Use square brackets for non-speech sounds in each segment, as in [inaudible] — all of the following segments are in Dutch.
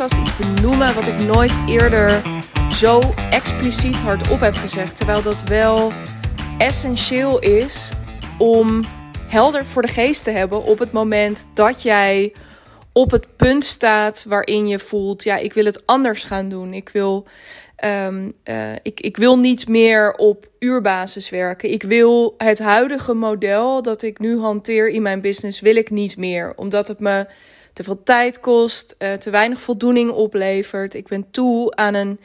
podcast iets benoemen wat ik nooit eerder zo expliciet hardop heb gezegd. Terwijl dat wel essentieel is om helder voor de geest te hebben op het moment dat jij op het punt staat waarin je voelt: ja, ik wil het anders gaan doen. Ik wil, um, uh, ik, ik wil niet meer op uurbasis werken. Ik wil het huidige model dat ik nu hanteer in mijn business, wil ik niet meer. Omdat het me te veel tijd kost, uh, te weinig voldoening oplevert. Ik ben toe aan een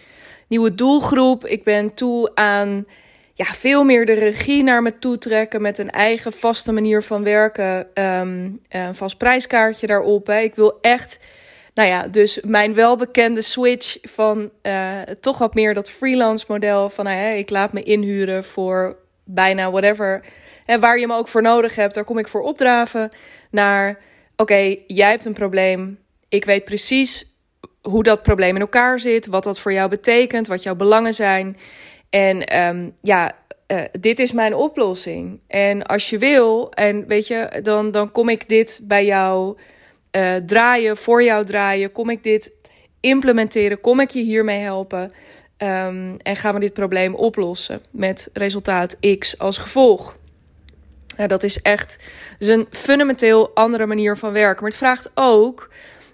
nieuwe doelgroep. Ik ben toe aan ja, veel meer de regie naar me toe trekken met een eigen vaste manier van werken. Um, een vast prijskaartje daarop. Hè. Ik wil echt, nou ja, dus mijn welbekende switch van uh, toch wat meer dat freelance model. Van uh, ik laat me inhuren voor bijna whatever. En waar je me ook voor nodig hebt, daar kom ik voor opdraven. Naar, okay, jij hebt een probleem. Ik weet precies hoe dat probleem in elkaar zit. Wat dat voor jou betekent. Wat jouw belangen zijn. En um, ja, uh, dit is mijn oplossing. En als je wil, en weet je, dan, dan kom ik dit bij jou uh, draaien, voor jou draaien. Kom ik dit implementeren? Kom ik je hiermee helpen? Um, en gaan we dit probleem oplossen met resultaat X als gevolg? Ja, dat is echt een fundamenteel andere manier van werken. Maar het vraagt ook,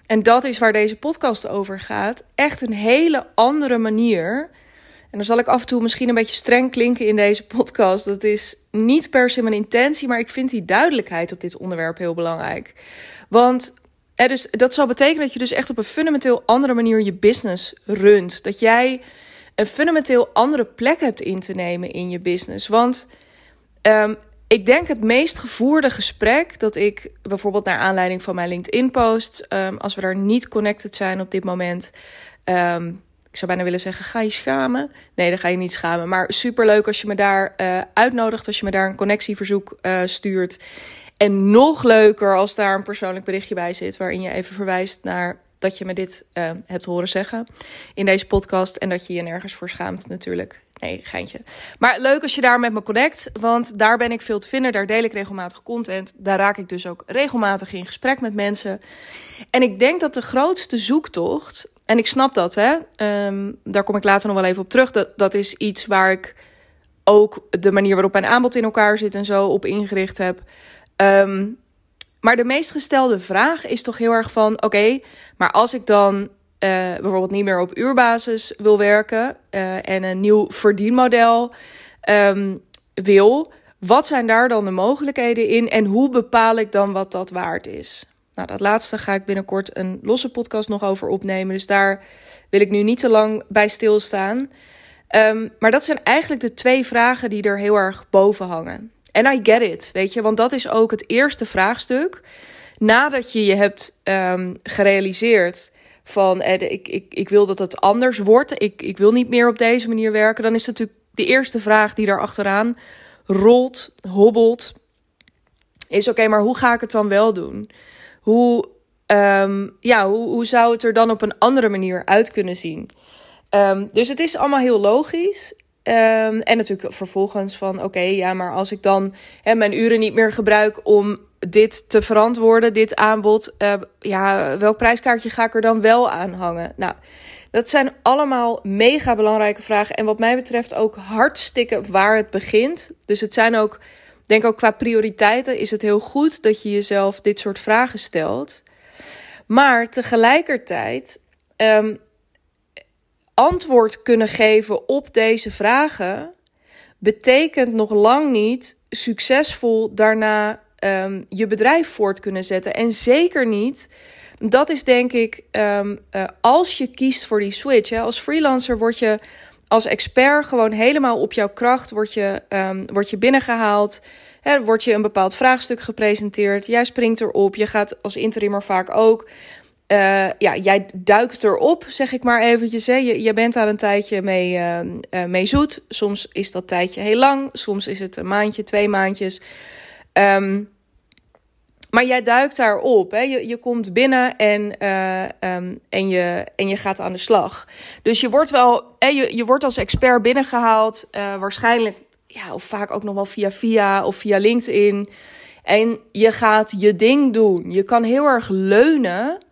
en dat is waar deze podcast over gaat, echt een hele andere manier en dan zal ik af en toe misschien een beetje streng klinken in deze podcast. Dat is niet per se mijn intentie, maar ik vind die duidelijkheid op dit onderwerp heel belangrijk. Want hè, dus, dat zal betekenen dat je dus echt op een fundamenteel andere manier je business runt. Dat jij een fundamenteel andere plek hebt in te nemen in je business. Want um, ik denk het meest gevoerde gesprek dat ik bijvoorbeeld naar aanleiding van mijn LinkedIn-post, um, als we daar niet connected zijn op dit moment. Um, ik zou bijna willen zeggen, ga je schamen? Nee, dan ga je niet schamen. Maar superleuk als je me daar uh, uitnodigt, als je me daar een connectieverzoek uh, stuurt. En nog leuker als daar een persoonlijk berichtje bij zit, waarin je even verwijst naar dat je me dit uh, hebt horen zeggen in deze podcast. En dat je je nergens voor schaamt, natuurlijk. Nee, geintje. Maar leuk als je daar met me connect, want daar ben ik veel te vinden. Daar deel ik regelmatig content. Daar raak ik dus ook regelmatig in gesprek met mensen. En ik denk dat de grootste zoektocht en ik snap dat, hè. Um, daar kom ik later nog wel even op terug. Dat, dat is iets waar ik ook de manier waarop mijn aanbod in elkaar zit en zo op ingericht heb. Um, maar de meest gestelde vraag is toch heel erg van: oké, maar als ik dan uh, bijvoorbeeld niet meer op uurbasis wil werken uh, en een nieuw verdienmodel um, wil, wat zijn daar dan de mogelijkheden in en hoe bepaal ik dan wat dat waard is? Nou, dat laatste ga ik binnenkort een losse podcast nog over opnemen. Dus daar wil ik nu niet te lang bij stilstaan. Um, maar dat zijn eigenlijk de twee vragen die er heel erg boven hangen. En I get it, weet je, want dat is ook het eerste vraagstuk. Nadat je je hebt um, gerealiseerd van eh, ik, ik, ik wil dat het anders wordt, ik, ik wil niet meer op deze manier werken, dan is het natuurlijk de eerste vraag die daar achteraan rolt, hobbelt. Is oké, maar hoe ga ik het dan wel doen? hoe, um, ja, hoe, hoe zou het er dan op een andere manier uit kunnen zien? Um, dus het is allemaal heel logisch. Um, en natuurlijk vervolgens van oké, ja, maar als ik dan hè, mijn uren niet meer gebruik om dit te verantwoorden, dit aanbod, uh, ja, welk prijskaartje ga ik er dan wel aan hangen? Nou, dat zijn allemaal mega belangrijke vragen. En wat mij betreft ook hartstikke waar het begint. Dus het zijn ook denk ook qua prioriteiten is het heel goed dat je jezelf dit soort vragen stelt. Maar tegelijkertijd um, antwoord kunnen geven op deze vragen betekent nog lang niet succesvol daarna um, je bedrijf voort kunnen zetten. En zeker niet. Dat is denk ik, um, uh, als je kiest voor die switch. Hè, als freelancer word je als expert gewoon helemaal op jouw kracht word je, um, word je binnengehaald. Er wordt je een bepaald vraagstuk gepresenteerd. Jij springt erop. Je gaat als interimmer vaak ook. Uh, ja, jij duikt erop, zeg ik maar eventjes. Hè. Je, je bent daar een tijdje mee, uh, mee zoet. Soms is dat tijdje heel lang. Soms is het een maandje, twee maandjes. Um, maar jij duikt daarop. Hè? Je, je komt binnen en, uh, um, en, je, en je gaat aan de slag. Dus je wordt wel, hè, je, je wordt als expert binnengehaald. Uh, waarschijnlijk, ja, of vaak ook nog wel via via of via LinkedIn. En je gaat je ding doen. Je kan heel erg leunen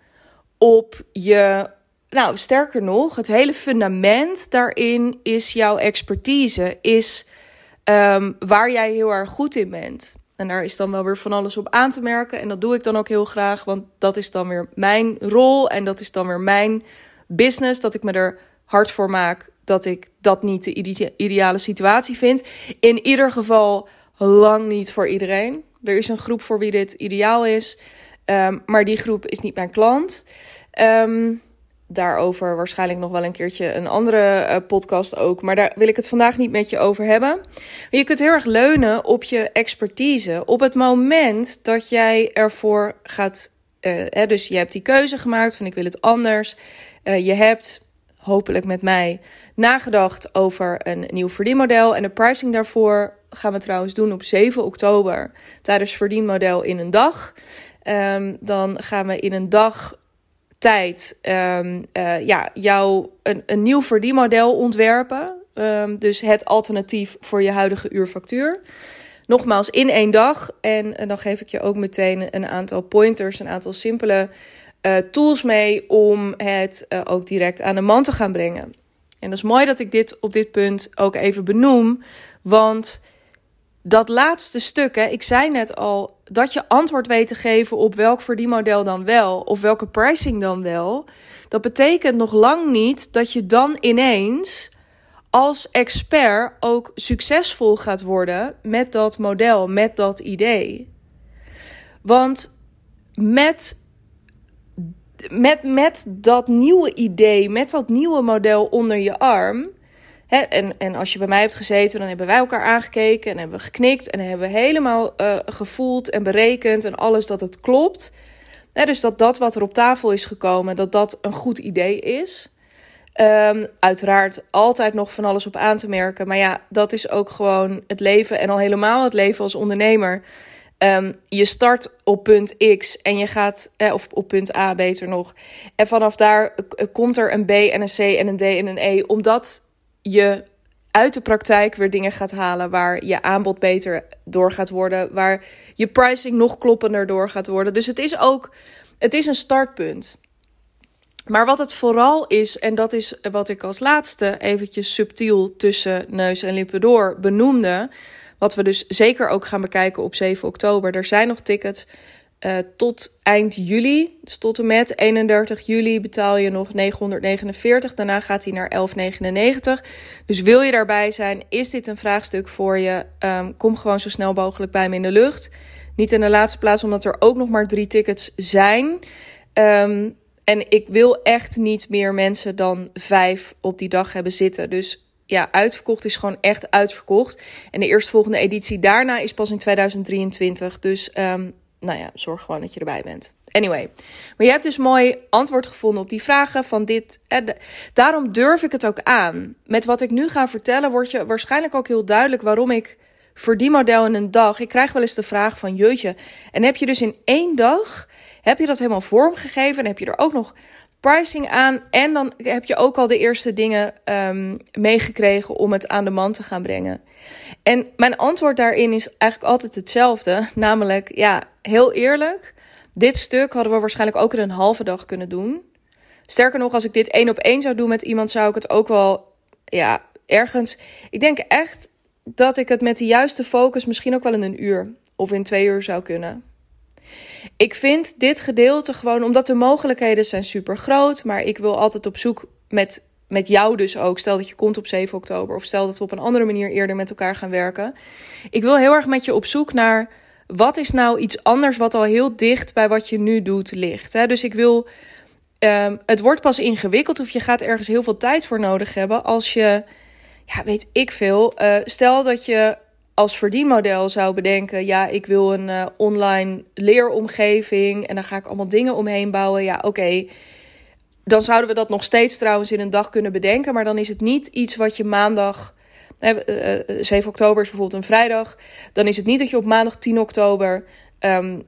op je nou, sterker nog, het hele fundament daarin is jouw expertise, is um, waar jij heel erg goed in bent. En daar is dan wel weer van alles op aan te merken. En dat doe ik dan ook heel graag, want dat is dan weer mijn rol en dat is dan weer mijn business. Dat ik me er hard voor maak dat ik dat niet de ideale situatie vind. In ieder geval lang niet voor iedereen. Er is een groep voor wie dit ideaal is, um, maar die groep is niet mijn klant. Um, daarover waarschijnlijk nog wel een keertje een andere uh, podcast ook. Maar daar wil ik het vandaag niet met je over hebben. Je kunt heel erg leunen op je expertise. Op het moment dat jij ervoor gaat. Uh, hè, dus je hebt die keuze gemaakt van ik wil het anders. Uh, je hebt hopelijk met mij nagedacht over een nieuw verdienmodel. En de pricing daarvoor gaan we trouwens doen op 7 oktober tijdens verdienmodel in een dag. Um, dan gaan we in een dag tijd um, uh, ja, jou een, een nieuw verdienmodel ontwerpen. Um, dus het alternatief voor je huidige uurfactuur. Nogmaals, in één dag. En, dan geef ik je ook meteen een aantal pointers, een aantal simpele uh, tools mee om het uh, ook direct aan de man te gaan brengen. En dat is mooi dat ik dit op dit punt ook even benoem. Want dat laatste stuk, hè, ik zei net al, dat je antwoord weet te geven op welk verdienmodel dan wel, of welke pricing dan wel, dat betekent nog lang niet dat je dan ineens als expert ook succesvol gaat worden met dat model, met dat idee. Want met, met, met dat nieuwe idee, met dat nieuwe model onder je arm, en, en als je bij mij hebt gezeten, dan hebben wij elkaar aangekeken en hebben we geknikt en hebben we helemaal uh, gevoeld en berekend en alles dat het klopt. dus dat dat wat er op tafel is gekomen, dat dat een goed idee is. Um, uiteraard altijd nog van alles op aan te merken. Maar ja, dat is ook gewoon het leven en al helemaal het leven als ondernemer. Um, je start op punt X en je gaat, eh, of op punt A beter nog. En vanaf daar komt er een B en een C en een D en een E. Omdat je uit de praktijk weer dingen gaat halen waar je aanbod beter door gaat worden, waar je pricing nog kloppender door gaat worden. Dus het is ook het is een startpunt. Maar wat het vooral is, en dat is wat ik als laatste eventjes subtiel tussen neus en lippen door benoemde, wat we dus zeker ook gaan bekijken op 7 oktober. Er zijn nog tickets. Uh, tot eind juli, dus tot en met 31 juli betaal je nog 949. Daarna gaat hij naar 1199. Dus wil je daarbij zijn, is dit een vraagstuk voor je? Um, kom gewoon zo snel mogelijk bij me in de lucht. Niet in de laatste plaats, omdat er ook nog maar drie tickets zijn. Um, en ik wil echt niet meer mensen dan vijf op die dag hebben zitten. Dus ja, uitverkocht is gewoon echt uitverkocht. En de eerstvolgende editie daarna is pas in 2023. Dus um, nou ja, zorg gewoon dat je erbij bent. Anyway, maar je hebt dus mooi antwoord gevonden op die vragen van dit. En daarom durf ik het ook aan. Met wat ik nu ga vertellen, wordt je waarschijnlijk ook heel duidelijk waarom ik voor die model in een dag. Ik krijg wel eens de vraag van jeutje. En heb je dus in één dag, heb je dat helemaal vormgegeven en heb je er ook nog pricing aan. En dan heb je ook al de eerste dingen um, meegekregen om het aan de man te gaan brengen. En mijn antwoord daarin is eigenlijk altijd hetzelfde. [laughs] Namelijk, ja, heel eerlijk. Dit stuk hadden we waarschijnlijk ook in een halve dag kunnen doen. Sterker nog, als ik dit één op één zou doen met iemand, zou ik het ook wel, ja, ergens. Ik denk echt dat ik het met de juiste focus misschien ook wel in een uur of in twee uur zou kunnen. Ik vind dit gedeelte gewoon, omdat de mogelijkheden zijn super groot, maar ik wil altijd op zoek met, met jou dus ook. Stel dat je komt op 7 oktober of stel dat we op een andere manier eerder met elkaar gaan werken. Ik wil heel erg met je op zoek naar wat is nou iets anders wat al heel dicht bij wat je nu doet ligt. Hè? Dus ik wil. Um, het wordt pas ingewikkeld of je gaat ergens heel veel tijd voor nodig hebben als je, ja, weet ik veel. Uh, stel dat je als verdienmodel zou bedenken: ja, ik wil een uh, online leeromgeving en dan ga ik allemaal dingen omheen bouwen. Ja, oké. Dan zouden we dat nog steeds trouwens in een dag kunnen bedenken, maar dan is het niet iets wat je maandag. Uh, 7 oktober is bijvoorbeeld een vrijdag. Dan is het niet dat je op maandag 10 oktober um,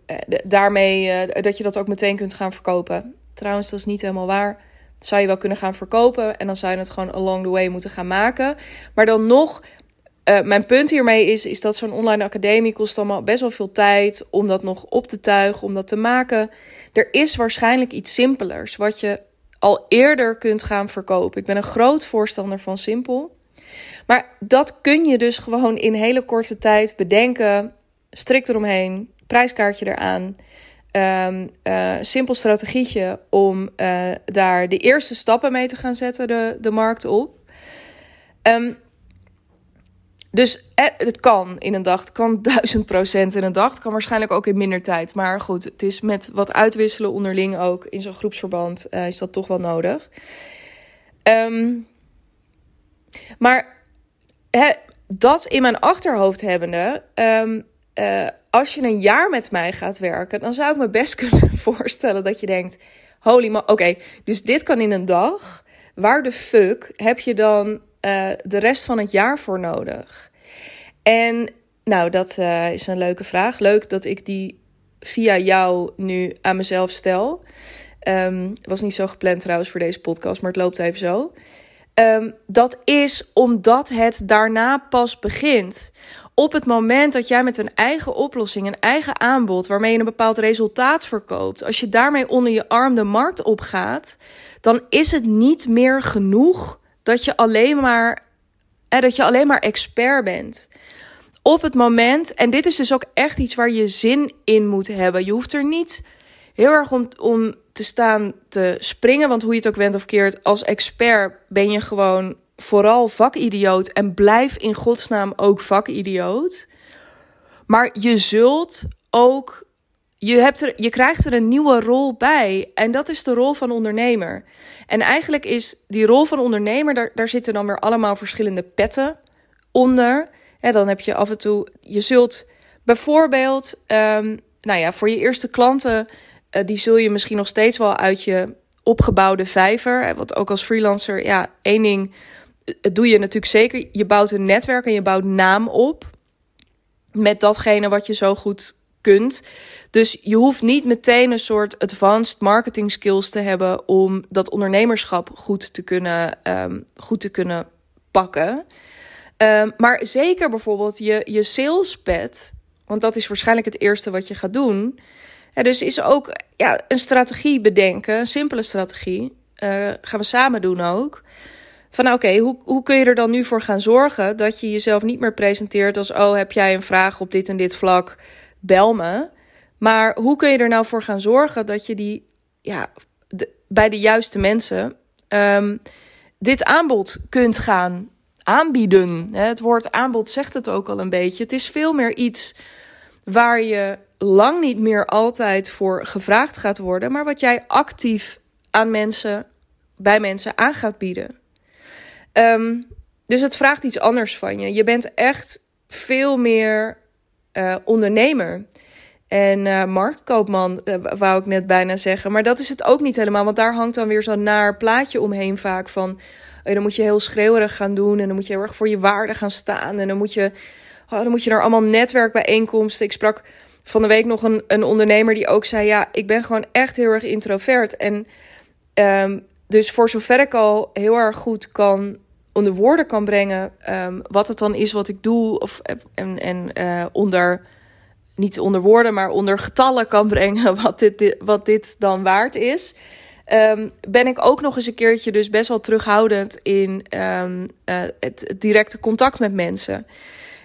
daarmee dat je dat ook meteen kunt gaan verkopen. Trouwens, dat is niet helemaal waar. Zou je wel kunnen gaan verkopen en dan zou je het gewoon along the way moeten gaan maken. Maar dan nog uh, mijn punt hiermee is, is dat zo'n online academie kost allemaal best wel veel tijd om dat nog op te tuigen, om dat te maken. Er is waarschijnlijk iets simpelers wat je al eerder kunt gaan verkopen. Ik ben een groot voorstander van simpel. Maar dat kun je dus gewoon in hele korte tijd bedenken. Strikt eromheen, prijskaartje eraan. Um, simpel strategietje om uh, daar de eerste stappen mee te gaan zetten, de, de markt op. Um, dus eh, het kan in een dag, het kan [laughs] duizend procent in een dag. Het kan waarschijnlijk ook in minder tijd. Maar goed, het is met wat uitwisselen onderling ook in zo'n groepsverband uh, is dat toch wel nodig. Um, maar dat in mijn achterhoofd hebbende, um, als je een jaar met mij gaat werken, dan zou ik me best [laughs] kunnen voorstellen dat je denkt: holy man, oké, dus dit kan in een dag. Waar de fuck heb je dan uh, de rest van het jaar voor nodig? En nou, dat uh, is een leuke vraag. Leuk dat ik die via jou nu aan mezelf stel. Um, was niet zo gepland trouwens voor deze podcast, maar het loopt even zo. Um, dat is omdat het daarna pas begint. Op het moment dat jij met een eigen oplossing, een eigen aanbod, waarmee je een bepaald resultaat verkoopt, als je daarmee onder je arm de markt opgaat, dan is het niet meer genoeg dat je alleen maar, dat je alleen maar expert bent. Op het moment, en dit is dus ook echt iets waar je zin in moet hebben. Je hoeft er niet heel erg om, om te staan te springen, want hoe je het ook went of keert, als expert ben je gewoon vooral vakidioot en blijf in godsnaam ook vakidioot. Maar je zult ook, je, hebt je krijgt er een nieuwe rol bij. En dat is de rol van ondernemer. En eigenlijk is die rol van ondernemer, daar, daar zitten dan weer allemaal verschillende petten onder. En dan heb je af en toe, je zult bijvoorbeeld, um, nou ja, voor je eerste klanten, uh, die zul je misschien nog steeds wel uit je opgebouwde vijver. Want ook als freelancer, ja, één ding het doe je natuurlijk zeker. Je bouwt een netwerk en je bouwt naam op met datgene wat je zo goed kunt. Dus je hoeft niet meteen een soort advanced marketing skills te hebben om dat ondernemerschap goed te kunnen, um, goed te kunnen pakken. Um, maar zeker bijvoorbeeld je, je salespad, want dat is waarschijnlijk het eerste wat je gaat doen. Dus is ook ja, een strategie bedenken, een simpele strategie. Uh, gaan we samen doen ook van nou, oké, hoe, hoe kun je er dan nu voor gaan zorgen dat je jezelf niet meer presenteert als, oh, heb jij een vraag op dit en dit vlak, bel me. Maar hoe kun je er nou voor gaan zorgen dat je die, ja, bij de juiste mensen um, dit aanbod kunt gaan aanbieden? Het woord aanbod zegt het ook al een beetje. Het is veel meer iets waar je lang niet meer altijd voor gevraagd gaat worden, maar wat jij actief aan mensen, bij mensen aan gaat bieden. Um, dus het vraagt iets anders van je. Je bent echt veel meer uh, ondernemer. En uh, marktkoopman, uh, wou ik net bijna zeggen. Maar dat is het ook niet helemaal. Want daar hangt dan weer zo'n naar plaatje omheen vaak van... Dan moet je heel schreeuwerig gaan doen. En dan moet je heel erg voor je waarde gaan staan. En dan moet je, oh, dan moet je naar allemaal netwerkbijeenkomsten. Ik sprak van de week nog een, een ondernemer die ook zei... Ja, ik ben gewoon echt heel erg introvert. En um, dus voor zover ik al heel erg goed kan onder woorden kan brengen um, wat het dan is wat ik doe. Of, en en uh, onder, niet onder woorden, maar onder getallen kan brengen [laughs] wat dit, wat dit dan waard is. Um, ben ik ook nog eens een keertje dus best wel terughoudend in um, uh, het, directe contact met mensen.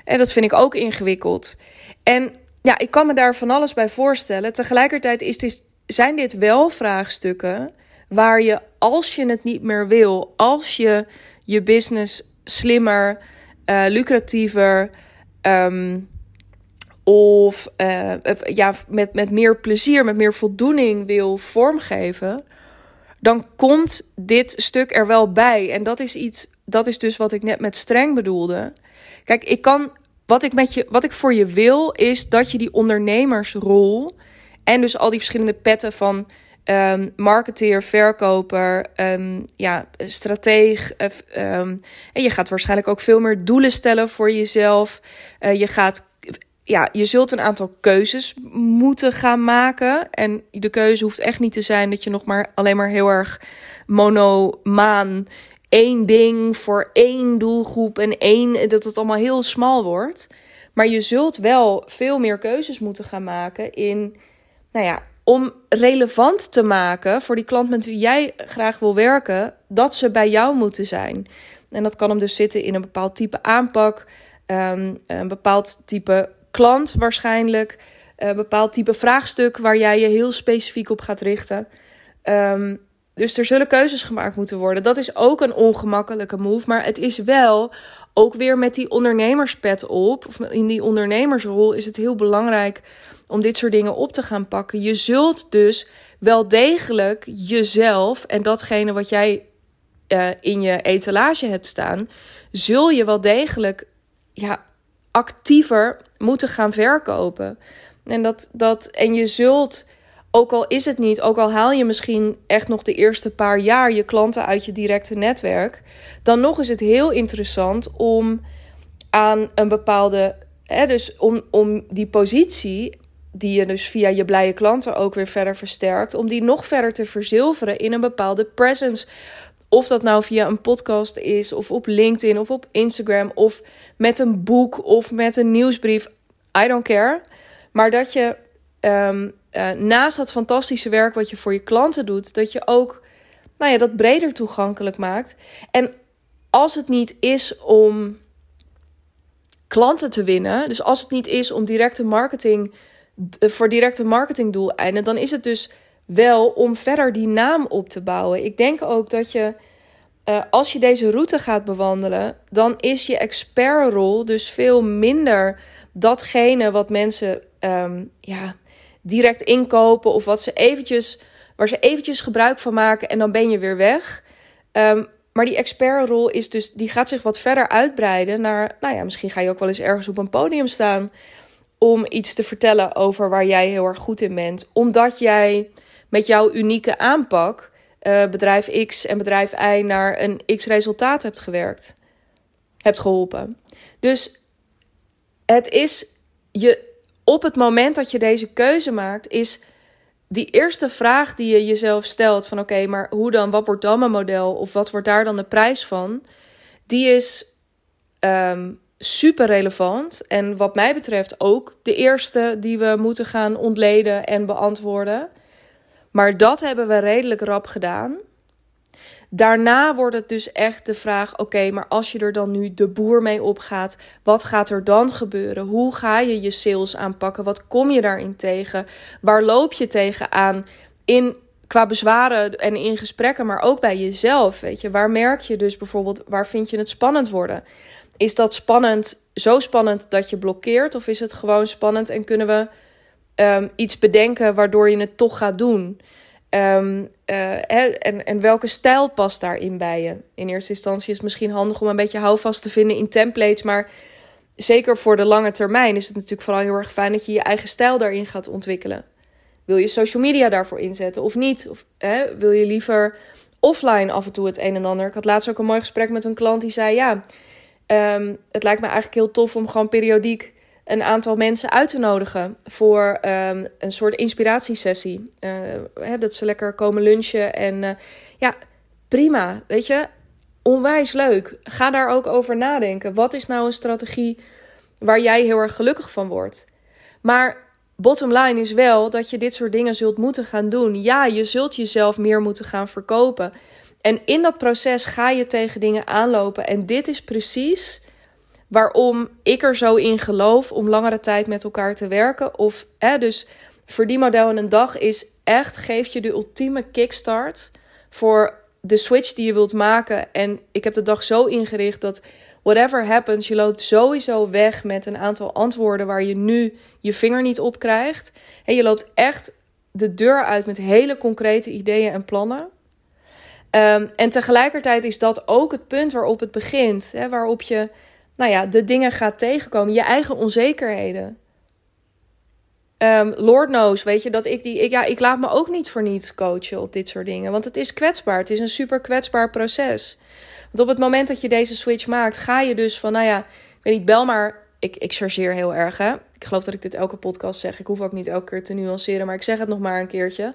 En dat vind ik ook ingewikkeld. En ja, ik kan me daar van alles bij voorstellen. Tegelijkertijd is dit, zijn dit wel vraagstukken waar je, als je het niet meer wil, als je je business slimmer, uh, lucratiever um, of uh, ja, met, met meer plezier, met meer voldoening wil vormgeven, dan komt dit stuk er wel bij. En dat is iets, dat is dus wat ik net met streng bedoelde. Kijk, ik kan, wat ik, met je, wat ik voor je wil, is dat je die ondernemersrol en dus al die verschillende petten van um, marketeer, verkoper, um, ja, strateeg. Um, en je gaat waarschijnlijk ook veel meer doelen stellen voor jezelf. Uh, je gaat. Ja, je zult een aantal keuzes moeten gaan maken. En de keuze hoeft echt niet te zijn dat je nog maar alleen maar heel erg monomaan één ding voor één doelgroep en één dat het allemaal heel smal wordt. Maar je zult wel veel meer keuzes moeten gaan maken in, nou ja, om relevant te maken voor die klant met wie jij graag wil werken, dat ze bij jou moeten zijn. En dat kan hem dus zitten in een bepaald type aanpak, ehm, een bepaald type klant waarschijnlijk, een bepaald type vraagstuk waar jij je heel specifiek op gaat richten. Ehm, dus er zullen keuzes gemaakt moeten worden. Dat is ook een ongemakkelijke move, maar het is wel ook weer met die ondernemerspet op, of in die ondernemersrol, is het heel belangrijk om dit soort dingen op te gaan pakken. Je zult dus wel degelijk jezelf en datgene wat jij uh, in je etalage hebt staan, zul je wel degelijk ja, actiever moeten gaan verkopen. En, dat, dat, en je zult, ook al is het niet, ook al haal je misschien echt nog de eerste paar jaar je klanten uit je directe netwerk, dan nog is het heel interessant om aan een bepaalde, hè, dus om, om die positie die je dus via je blije klanten ook weer verder versterkt, om die nog verder te verzilveren in een bepaalde presence. Of dat nou via een podcast is, of op LinkedIn, of op Instagram, of met een boek, of met een nieuwsbrief. I don't care. Maar dat je um, uh, naast dat fantastische werk wat je voor je klanten doet, dat je ook nou ja, dat breder toegankelijk maakt. En als het niet is om klanten te winnen, dus als het niet is om directe marketing voor directe marketingdoeleinden, dan is het dus wel om verder die naam op te bouwen. Ik denk ook dat je, uh, als je deze route gaat bewandelen, dan is je expertrol dus veel minder datgene wat mensen um, ja, direct inkopen of wat ze eventjes, waar ze eventjes gebruik van maken en dan ben je weer weg. Um, maar die expertrol is dus, die gaat zich wat verder uitbreiden naar, nou ja, misschien ga je ook wel eens ergens op een podium staan om iets te vertellen over waar jij heel erg goed in bent. Omdat jij met jouw unieke aanpak uh, bedrijf X en bedrijf Y naar een X resultaat hebt gewerkt. Hebt geholpen. Dus het is je op het moment dat je deze keuze maakt, is die eerste vraag die je jezelf stelt: van oké, maar hoe dan? Wat wordt dan mijn model? Of wat wordt daar dan de prijs van? Die is um, super relevant. En wat mij betreft ook de eerste die we moeten gaan ontleden en beantwoorden. Maar dat hebben we redelijk rap gedaan. Daarna wordt het dus echt de vraag: oké, maar als je er dan nu de boer mee opgaat, wat gaat er dan gebeuren? Hoe ga je je sales aanpakken? Wat kom je daarin tegen? Waar loop je tegenaan? In qua bezwaren en in gesprekken, maar ook bij jezelf. Weet je, waar merk je dus bijvoorbeeld, waar vind je het spannend worden? Is dat spannend, zo spannend dat je blokkeert? Of is het gewoon spannend en kunnen we um, iets bedenken waardoor je het toch gaat doen? Um, uh, en, en welke stijl past daarin bij je? In eerste instantie is het misschien handig om een beetje houvast te vinden in templates. Maar zeker voor de lange termijn is het natuurlijk vooral heel erg fijn dat je je eigen stijl daarin gaat ontwikkelen. Wil je social media daarvoor inzetten of niet? Of hè, wil je liever offline af en toe het een en ander? Ik had laatst ook een mooi gesprek met een klant die zei: Ja, Um, het lijkt me eigenlijk heel tof om gewoon periodiek een aantal mensen uit te nodigen voor um, een soort inspiratiesessie. Uh, dat ze lekker komen lunchen en uh, ja, prima, weet je. Onwijs leuk. Ga daar ook over nadenken. Wat is nou een strategie waar jij heel erg gelukkig van wordt? Maar bottom line is wel dat je dit soort dingen zult moeten gaan doen. Ja, je zult jezelf meer moeten gaan verkopen. En in dat proces ga je tegen dingen aanlopen. En dit is precies waarom ik er zo in geloof om langere tijd met elkaar te werken. Of hè, dus verdienmodel in een dag is echt, geeft je de ultieme kickstart voor de switch die je wilt maken. En ik heb de dag zo ingericht dat whatever happens, je loopt sowieso weg met een aantal antwoorden waar je nu je vinger niet op krijgt. En je loopt echt de deur uit met hele concrete ideeën en plannen. Um, en tegelijkertijd is dat ook het punt waarop het begint. Hè, waarop je nou ja, de dingen gaat tegenkomen. Je eigen onzekerheden. Um, Lord knows, weet je, dat ik die. Ik, ja, ik laat me ook niet voor niets coachen op dit soort dingen. Want het is kwetsbaar. Het is een super kwetsbaar proces. Want op het moment dat je deze switch maakt, ga je dus van, nou ja, ik weet niet, bel maar. Ik, ik chargeer heel erg, hè. Ik geloof dat ik dit elke podcast zeg. Ik hoef ook niet elke keer te nuanceren, maar ik zeg het nog maar een keertje.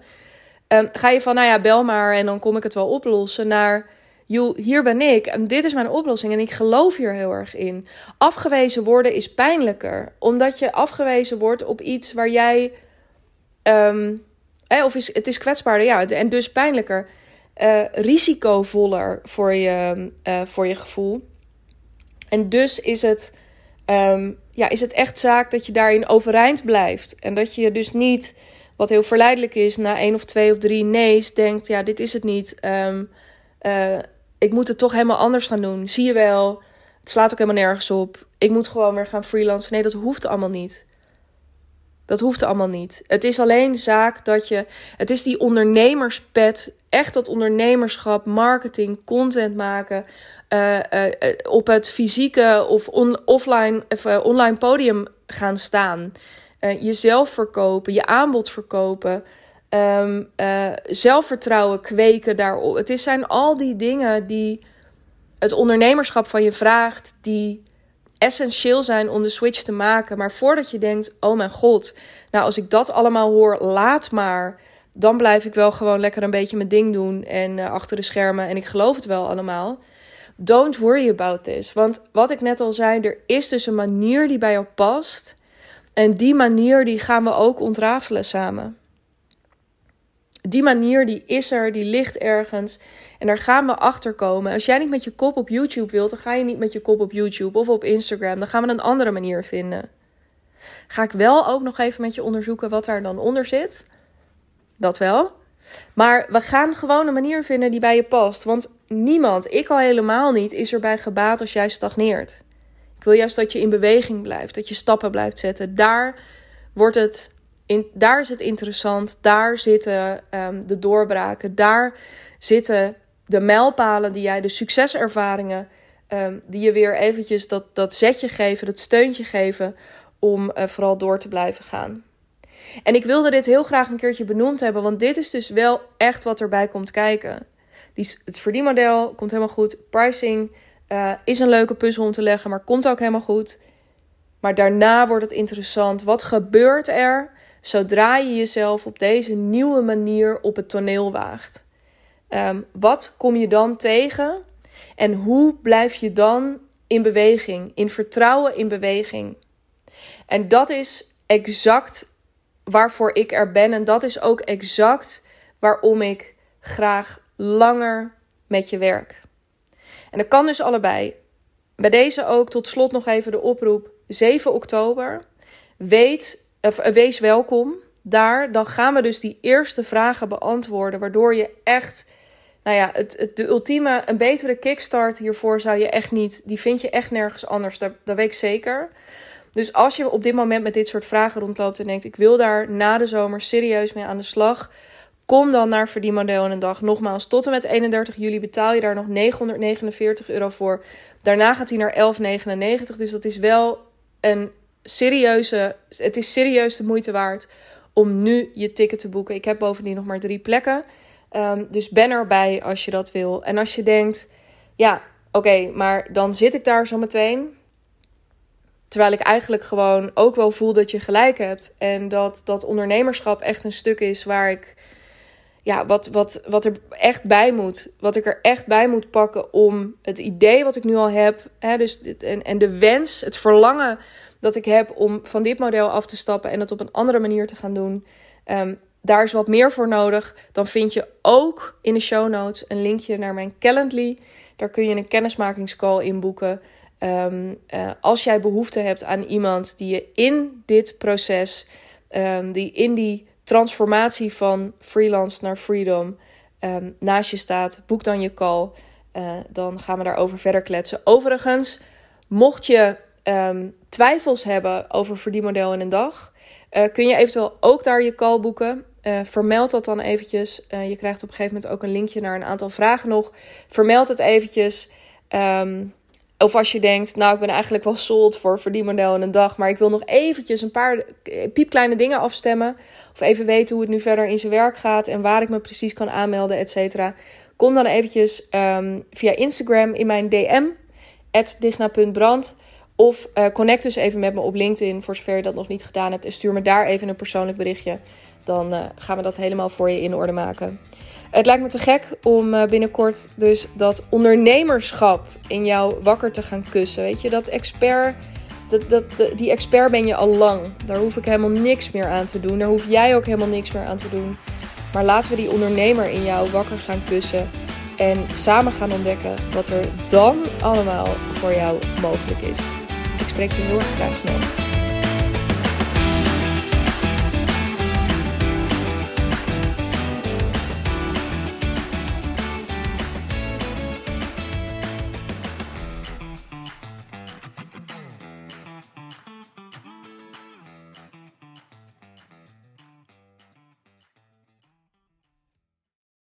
Um, ga je van, nou ja, bel maar en dan kom ik het wel oplossen, naar, joh, hier ben ik en dit is mijn oplossing en ik geloof hier heel erg in. Afgewezen worden is pijnlijker, omdat je afgewezen wordt op iets waar jij um, of is, het is kwetsbaarder, ja, en dus pijnlijker. Uh, risicovoller voor je, uh, voor je gevoel. En dus is het, um, ja, is het echt zaak dat je daarin overeind blijft. En dat je dus niet, wat heel verleidelijk is, na één of twee of drie nee's denkt: ja, dit is het niet. Um, uh, ik moet het toch helemaal anders gaan doen. Zie je wel, het slaat ook helemaal nergens op. Ik moet gewoon weer gaan freelancen. Nee, dat hoeft allemaal niet. Dat hoeft allemaal niet. Het is alleen zaak dat je. Het is die ondernemerspet. Echt dat ondernemerschap, marketing, content maken. Uh, uh, op het fysieke of offline of online podium gaan staan. jezelf verkopen, je aanbod verkopen. Um, zelfvertrouwen kweken daarop. Het zijn al die dingen die het ondernemerschap van je vraagt. Die essentieel zijn om de switch te maken. Maar voordat je denkt: oh mijn god, nou als ik dat allemaal hoor, laat maar. Dan blijf ik wel gewoon lekker een beetje mijn ding doen en uh, achter de schermen. En ik geloof het wel allemaal. Don't worry about this. Want wat ik net al zei, er is dus een manier die bij jou past. En die manier die gaan we ook ontrafelen samen. Die manier die is er, die ligt ergens. En daar gaan we achter komen. Als jij niet met je kop op YouTube wilt, dan ga je niet met je kop op YouTube of op Instagram. Dan gaan we een andere manier vinden. Ga ik wel ook nog even met je onderzoeken wat daar dan onder zit. Dat wel. Maar we gaan gewoon een manier vinden die bij je past. Want niemand, ik al helemaal niet, is erbij gebaat als jij stagneert. Ik wil juist dat je in beweging blijft, dat je stappen blijft zetten. Daar wordt het in, daar is het interessant. Daar zitten um, de doorbraken. Daar zitten de mijlpalen die jij, de succeservaringen, um, die je weer eventjes dat, dat zetje geven, dat steuntje geven om uh, vooral door te blijven gaan. En ik wilde dit heel graag een keertje benoemd hebben, want dit is dus wel echt wat erbij komt kijken. Die, het verdienmodel komt helemaal goed. Pricing uh, is een leuke puzzel om te leggen, maar komt ook helemaal goed. Maar daarna wordt het interessant. Wat gebeurt er zodra je jezelf op deze nieuwe manier op het toneel waagt. Um, wat kom je dan tegen en hoe blijf je dan in beweging, in vertrouwen in beweging? En dat is exact waarvoor ik er ben en dat is ook exact waarom ik graag langer met je werk. En dat kan dus allebei. Bij deze ook tot slot nog even de oproep 7 oktober. Weet eh, wees welkom daar. Dan gaan we dus die eerste vragen beantwoorden. Waardoor je echt, nou ja, het, de ultieme, een betere kickstart hiervoor zou je echt niet. Die vind je echt nergens anders. Dat, dat weet ik zeker. Dus als je op dit moment met dit soort vragen rondloopt en denkt: ik wil daar na de zomer serieus mee aan de slag. Kom dan naar Verdienmodel in een dag. Nogmaals, tot en met 31 juli betaal je daar nog 949 euro voor. Daarna gaat hij naar 11,99. Dus dat is wel een serieuze, het is serieus de moeite waard om nu je ticket te boeken. Ik heb bovendien nog maar drie plekken. Um, dus ben erbij als je dat wil. En als je denkt, ja, oké, maar dan zit ik daar zo meteen. Terwijl ik eigenlijk gewoon ook wel voel dat je gelijk hebt. En dat dat ondernemerschap echt een stuk is waar ik. Ja, wat, wat, wat er echt bij moet. Wat ik er echt bij moet pakken om het idee wat ik nu al heb. Hè, dus, en, en de wens, het verlangen dat ik heb om van dit model af te stappen en het op een andere manier te gaan doen. Um, daar is wat meer voor nodig. Dan vind je ook in de show notes een linkje naar mijn Calendly. Daar kun je een kennismakingscall inboeken. Um, uh, als jij behoefte hebt aan iemand die je in dit proces, um, die in die transformatie van freelance naar freedom naast je staat, boek dan je call. Uh, dan gaan we daarover verder kletsen. Overigens, mocht je um, twijfels hebben over verdienmodel in een dag, uh, kun je eventueel ook daar je call boeken. Uh, vermeld dat dan eventjes. Uh, je krijgt op een gegeven moment ook een linkje naar een aantal vragen nog. Vermeld het eventjes. Um, of als je denkt, nou ik ben eigenlijk wel sold voor verdienmodel in een dag, maar ik wil nog eventjes een paar piepkleine dingen afstemmen. Of even weten hoe het nu verder in zijn werk gaat en waar ik me precies kan aanmelden, et cetera. Kom dan eventjes um, via Instagram in mijn DM, digna.brand. Of uh, connect dus even met me op LinkedIn voor zover je dat nog niet gedaan hebt. En stuur me daar even een persoonlijk berichtje. Dan uh, gaan we dat helemaal voor je in orde maken. Het lijkt me te gek om uh, binnenkort dus dat ondernemerschap in jou wakker te gaan kussen. Weet je, dat expert, dat, dat, die expert ben je al lang. Daar hoef ik helemaal niks meer aan te doen. Daar hoef jij ook helemaal niks meer aan te doen. Maar laten we die ondernemer in jou wakker gaan kussen. En samen gaan ontdekken wat er dan allemaal voor jou mogelijk is. Spreek je heel erg graag snel.